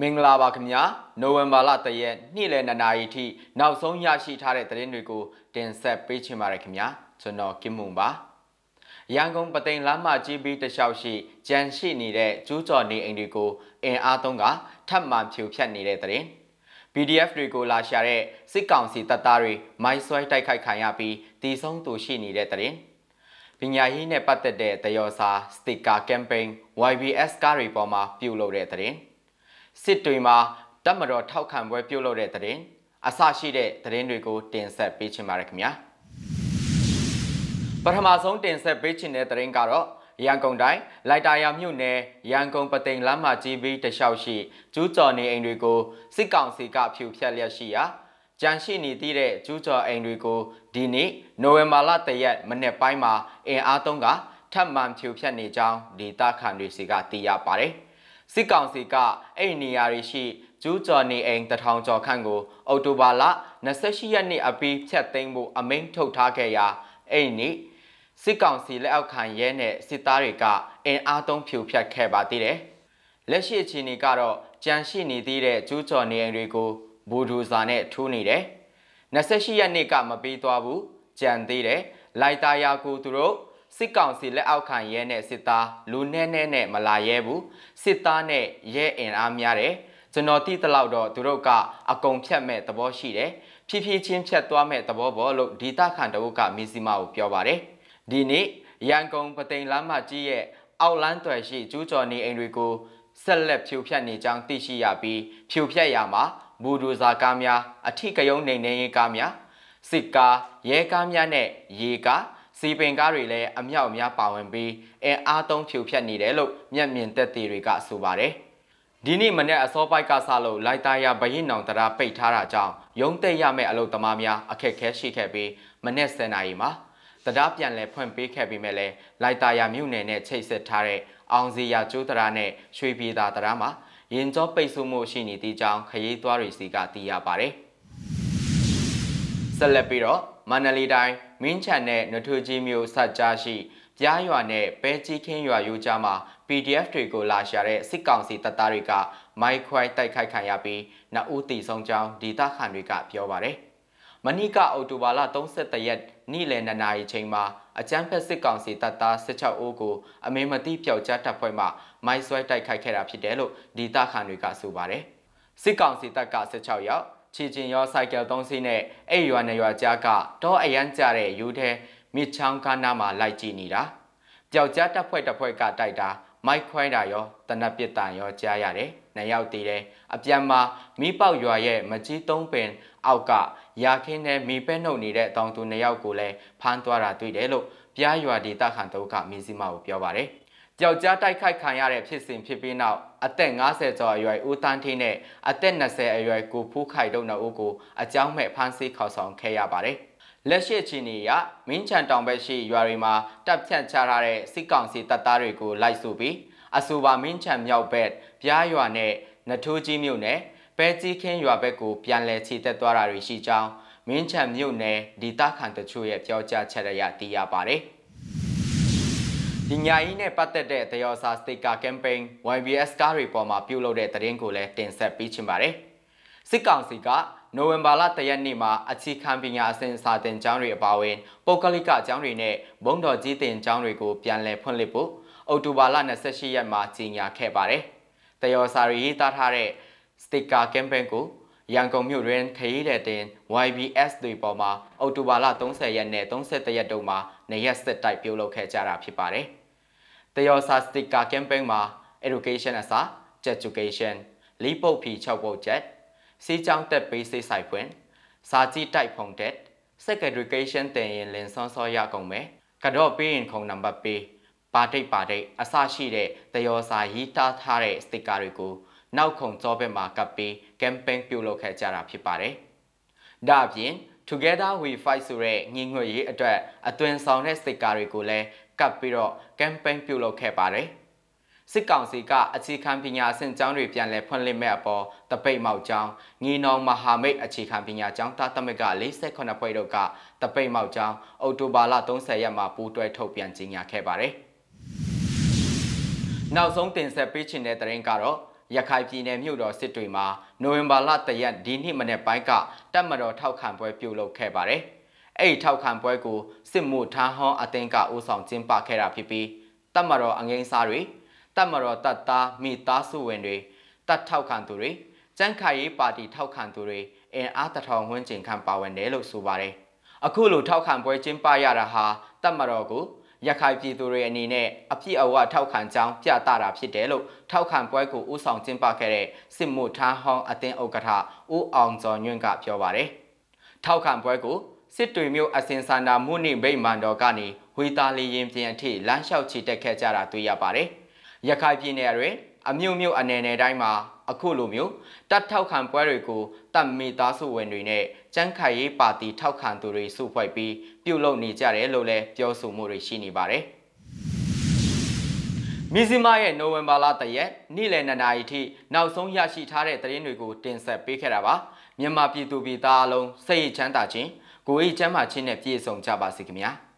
မင်္ဂလာပါခင်ဗျာနိုဝင်ဘာလတရက်နေ့လယ်2နာရီထိနောက်ဆုံးရရှိထားတဲ့သတင်းတွေကိုတင်ဆက်ပေးချင်ပါတယ်ခင်ဗျာကျွန်တော်ကင်မွန်ပါရန်ကုန်ပသိမ်လမ်းမကြီးပြီးတလျှောက်ရှိကြံရှိနေတဲ့ကျူးကျော်နေအိမ်တွေကိုအင်အားသုံးကထပ်မံဖြိုဖျက်နေတဲ့သတင်း PDF တွေကိုလာရှာတဲ့စစ်ကောင်စီတပ်သားတွေမိုင်းဆွဲတိုက်ခိုက်ခံရပြီးတီဆုံးသူရှိနေတဲ့သတင်းပညာရေးနဲ့ပတ်သက်တဲ့တယောစာစတစ်ကာကမ်ပိန်း YBS ကားတွေပေါ်မှာပြုလုပ်တဲ့သတင်း စစ်တွေမှာတပ်မတော်ထောက်ခံပွဲပြုလုပ်တဲ့သတင်းအစရှိတဲ့သတင်းတွေကိုတင်ဆက်ပေးချင်ပါတယ်ခင်ဗျာပထမဆုံးတင်ဆက်ပေးချင်တဲ့သတင်းကတော့ရန်ကုန်တိုင်းလိုက်တာယာမြို့နယ်ရန်ကုန်ပသိမ်လမ်းမကြီးပြီးတလျှောက်ရှိကျူးကျော်နေအိမ်တွေကိုစစ်ကောင်စီကဖြူဖျက်လျက်ရှိရာကြန့်ရှိနေသည့်တဲ့ကျူးကျော်အိမ်တွေကိုဒီနေ့နိုဝင်ဘာလတရက်မနေ့ပိုင်းမှာအင်အားသုံးကထပ်မံဖြူဖျက်နေကြောင်းဒေတာခန်တွေစီကသိရပါတယ်။ စစ်ကောင်စီကအဲ့ဒီနေရာတွေရှိကျူးကျော်နေအိမ်တထောင်ကျော်ခန့်ကိုအော်တိုဘာလ28ရက်နေ့အပြီးဖြတ်သိမ်းဖို့အမိန့်ထုတ်ထားခဲ့ရာအဲ့ဒီနေ့စစ်ကောင်စီလက်အောက်ခံရဲနဲ့စစ်သားတွေကအင်အားသုံးဖြိုဖျက်ခဲ့ပါသေးတယ်။လက်ရှိအခြေအနေကတော့ကြံရှိနေသေးတဲ့ကျူးကျော်နေအိမ်တွေကိုဘူဒူဇာနဲ့ထိုးနေတယ်။28ရက်နေ့ကမပြီးသွားဘူးကြံသေးတယ်။လိုက်တာယာကိုသူတို့ စစ်ကောင်စီလက်အောက်ခံရဲနဲ့စစ်သားလူနဲ့နဲ့နဲ့မလာရဲဘူးစစ်သားနဲ့ရဲအင်အားများတယ်ကျွန်တော်တိတလောက်တော့သူတို့ကအကုံဖြတ်မဲ့သဘောရှိတယ်ဖြည်းဖြည်းချင်းဖြတ်သွားမဲ့သဘောပေါ်လို့ဒေတာခန်တဝုတ်ကမီစီမာကိုပြောပါတယ်ဒီနေ့ရန်ကုန်ပသိမ်လမ်းမကြီးရဲ့အောက်လန်းသွယ်ရှိကျူးကျော်နေအိမ်တွေကိုဆက်လက်ဖြိုဖျက်နေကြောင်းသိရှိရပြီးဖြိုဖျက်ရမှာဘူဒူဇာကားများအထိကယုံနေနေရေးကားများစစ်ကားရဲကားများနဲ့ရေကား စီပင်ကားတွေလည်းအမြောက်အများပါဝင်ပြီးအင်အားသုံးဖြိုဖျက်နေတယ်လို့မျက်မြင်သက်သေတွေကဆိုပါတယ်ဒီနေ့မနေ့အစောပိုက်ကဆလို့လိုက်တာရဘရင်နောင်တရားပိတ်ထားတာကြောင့်ရုံးသိရမဲ့အလုပ်သမားများအခက်အခဲရှိခဲ့ပြီးမနေ့10နာရီမှာတရားပြန်လည်ဖွင့်ပေးခဲ့ပြီးမဲ့လဲလိုက်တာရမြို့နယ်နဲ့ချိတ်ဆက်ထားတဲ့အောင်စီရကျိုးတရားနဲ့ရွှေပြည်သာတရားမှာရင်ကြောပိတ်ဆို့မှုရှိနေတဲ့အကြောင်းခရီးသွားတွေစီကသိရပါတယ်ဆက်လက်ပြီးတော့ မန္တလေးတိုင်းမင်းချန်နဲ့နထွေကြီးမြို့ဆက်ကြားရှိပြားရွာနဲ့ပဲကြီးခင်းရွာယူကြားမှာ PDF တွေကိုလာရှာတဲ့စစ်ကောင်စီတပ်သားတွေကမိုက်ခွိုင်းတိုက်ခိုက်ခံရပြီးနှစ်ဦးတီဆုံးကြောင်းဒေသခံတွေကပြောပါတယ်။မနိကအော်တိုဘာလ31ရက်နေ့လယ်2နာရီချိန်မှာအကြမ်းဖက်စစ်ကောင်စီတပ်သား16ဦးကိုအမေမတိပျောက်ကြားတပ်ဖွဲ့မှမိုက်ဆွဲတိုက်ခိုက်ခဲ့တာဖြစ်တယ်လို့ဒေသခံတွေကဆိုပါတယ်။စစ်ကောင်စီတပ်က16ယောက် ချီကျင်ရောစိုက်ကယ်၃စီးနဲ့အဲ့ရွာနဲ့ရွာကြားကတောအရန်ကြတဲ့ယူထဲမြစ်ချောင်းကနားမှာလိုက်ကြည့်နေတာပျောက်ကြားတပ်ဖွဲ့တပ်ဖွဲ့ကတိုက်တာမိုက်ခွိုင်းတာရောတနက်ပစ်တန်ရောကြားရတယ်။နှစ်ယောက်တည်တယ်။အပြန်မှာမိပေါက်ရွာရဲ့မကြီးသုံးပင်အောက်ကရာခင်းနဲ့မိပဲနှုတ်နေတဲ့တောင်သူနှစ်ယောက်ကိုလည်းဖမ်းသွားတာတွေ့တယ်လို့ပြားရွာဒေသခံတို့ကမီစီမာကိုပြောပါတယ်။ ကြောက်ကြားတိုက်ခိုက်ခံရတဲ့ဖြစ်စဉ်ဖြစ်ပြီးနောက်အသက်50ကျော်အရွယ်ဦးတန်းထင်းနဲ့အသက်20အရွယ်ကိုဖူးခိုင်တို့နှစ်ဦးကိုအကြောင်းမဲ့ဖမ်းဆီးခေါ်ဆောင်ခဲ့ရပါတယ်။လက်ရှိချင်းနေရမင်းချန်တောင်ဘက်ရှိရွာတွေမှာတပ်ဖြန့်ချထားတဲ့စစ်ကောင်စီတပ်သားတွေကိုလိုက်ဆိုပြီးအဆိုပါမင်းချန်မြောက်ဘက်ပြားရွာနဲ့နထိုးကြီးမြို့နယ်ပဲကြီးခင်းရွာဘက်ကိုပြန်လည်ခြေတက်သွားတာတွေရှိကြောင်းမင်းချန်မြို့နယ်ဒေသခံတချို့ရဲ့ပြောကြားချက်ရသိရပါတယ်။ ဒီညာကြီးနဲ့ပတ်သက်တဲ့တယောစာစတစ်ကာကမ်ပိန်း YBS ကားတွေပေါ်မှာပြုလုပ်တဲ့သတင်းကိုလည်းတင်ဆက်ပေးချင်ပါတယ်။စစ်ကောင်စီကနိုဝင်ဘာလတရက်နေ့မှာအခြေခံပညာအစဉ်စာသင်ကျောင်းတွေအပါအဝင်ပုဂ္ဂလိကကျောင်းတွေနဲ့ဘုံတော်ကြီးတင်ကျောင်းတွေကိုပြန်လည်ဖွင့်လှစ်ဖို့အောက်တိုဘာလ28ရက်မှာကြီးညာခဲ့ပါတယ်။တယောစာရီရေးသားထားတဲ့စတစ်ကာကမ်ပိန်းကို ရန်ကုန်မြို့တွင်ခရီးတဲ့တင် YBS တွေပေါ်မှာအောက်တိုဘာလ30ရက်နဲ့31ရက်တုန်းမှာနေရက်စစ်တိုက်ပြုလုပ်ခဲ့ကြတာဖြစ်ပါတယ်။တယောစာစတစ်ကာကမ်ပိန်းမှာ education အစား education လီပုတ်ဖီ6ပုတ်ချက်စီချောင်းတက်ပေးစိတ်ဆိုင်ဖွင့်စာကြည့်တိုက်ဖုန်တက် segregation တင်ရင်လင်ဆွန်စောရကုန်မယ်ကတော့ပေးရင်ခုံနံပါတ်ပေးပါတိတ်ပါတိတ်အစရှိတဲ့တယောစာရေးသားထားတဲ့စတစ်ကာတွေကို နောက်ခုံကြောဘက်မှာကပ်ပြီး campaign ပြုလုပ်ခဲ့ကြတာဖြစ်ပါတယ်။ဒါအပြင် Together We Fight ဆိုတဲ့ညီငွေရေးအတွက်အသွင်ဆောင်တဲ့စတစ်ကာတွေကိုလည်းကပ်ပြီးတော့ campaign ပြုလုပ်ခဲ့ပါတယ်။စစ်ကောင်စီကအခြေခံပညာအဆင့်ကျောင်းတွေပြန်လည်ဖွင့်လှစ်မဲ့အပေါ်တပိတ်မောက်ကျောင်းငီနောင်မဟာမိတ်အခြေခံပညာကျောင်းသားသမဂ္ဂ48ဖွဲ့တို့ကတပိတ်မောက်ကျောင်းအောက်တိုဘာလ30ရက်မှာပူးတွဲထုတ်ပြန်ကြေညာခဲ့ပါတယ်။နောက်ဆုံးတင်ဆက်ပေးချင်တဲ့သတင်းကတော့ ရခိုင်ပြည်နယ်မြို့တော်စစ်တွေမှာနိုဝင်ဘာလတရက်ဒီနှစ်မနေ့ပိုင်းကတပ်မတော်ထောက်ခံပွဲပြုလုပ်ခဲ့ပါတယ်။အဲ့ဒီထောက်ခံပွဲကိုစစ်မှုထမ်းဟောင်းအသင်းကဦးဆောင်ကျင်းပခဲ့တာဖြစ်ပြီးတပ်မတော်အငိမ့်စားတွေတပ်မတော်တပ်သားမိသားစုဝင်တွေတပ်ထောက်ခံသူတွေစံခိုင်ရေးပါတီထောက်ခံသူတွေအင်အားတထောင်ဝန်းကျင်ခန့်ပါဝင်တယ်လို့ဆိုပါတယ်။အခုလိုထောက်ခံပွဲကျင်းပရတာဟာတပ်မတော်ကို ရခိုင်ပြည်သူတွေအနေနဲ့အပြည့်အဝထောက်ခံကြောင်းပြသတာဖြစ်တယ်လို့ထောက်ခံပွဲကိုဦးဆောင်ကျင်းပခဲ့တဲ့စစ်မှုထမ်းဟောင်းအသင်းဥက္ကဋ္ဌဦးအောင်ကျော်ညွန့်ကပြောပါတယ်။ထောက်ခံပွဲကိုစစ်တွေမျိုးအစင်စန္ဒာမှုနိဗိမာန်တော်ကနေဝေတာလီရင်ပြန်အထိလမ်းလျှောက်ချီတက်ခဲ့ကြတာတွေ့ရပါတယ်။ရခိုင်ပြည်နယ်တွင်အမျိုးမျိုးအနေနဲ့တိုင်းမှာ အခုလိုမျိုးတတ်ထောက်ခံပွဲတွေကိုတပ်မိသားစုဝင်တွေနဲ့ကျန်းခိုင်ရေးပါတီထောက်ခံသူတွေစုဖွဲ့ပြီးပြုလုပ်နေကြတယ်လို့လည်းပြောဆိုမှုတွေရှိနေပါတယ်။မီဇီမာရဲ့နိုဝင်ဘာလတရက်နေ့လယ်2နာရီထိနောက်ဆုံးရရှိထားတဲ့သတင်းတွေကိုတင်ဆက်ပေးခဲ့တာပါမြန်မာပြည်သူပြည်သားအလုံးစိတ်ချမ်းသာခြင်းကိုယ်ရေးချမ်းသာခြင်းနဲ့ပြည့်စုံကြပါစေခင်ဗျာ။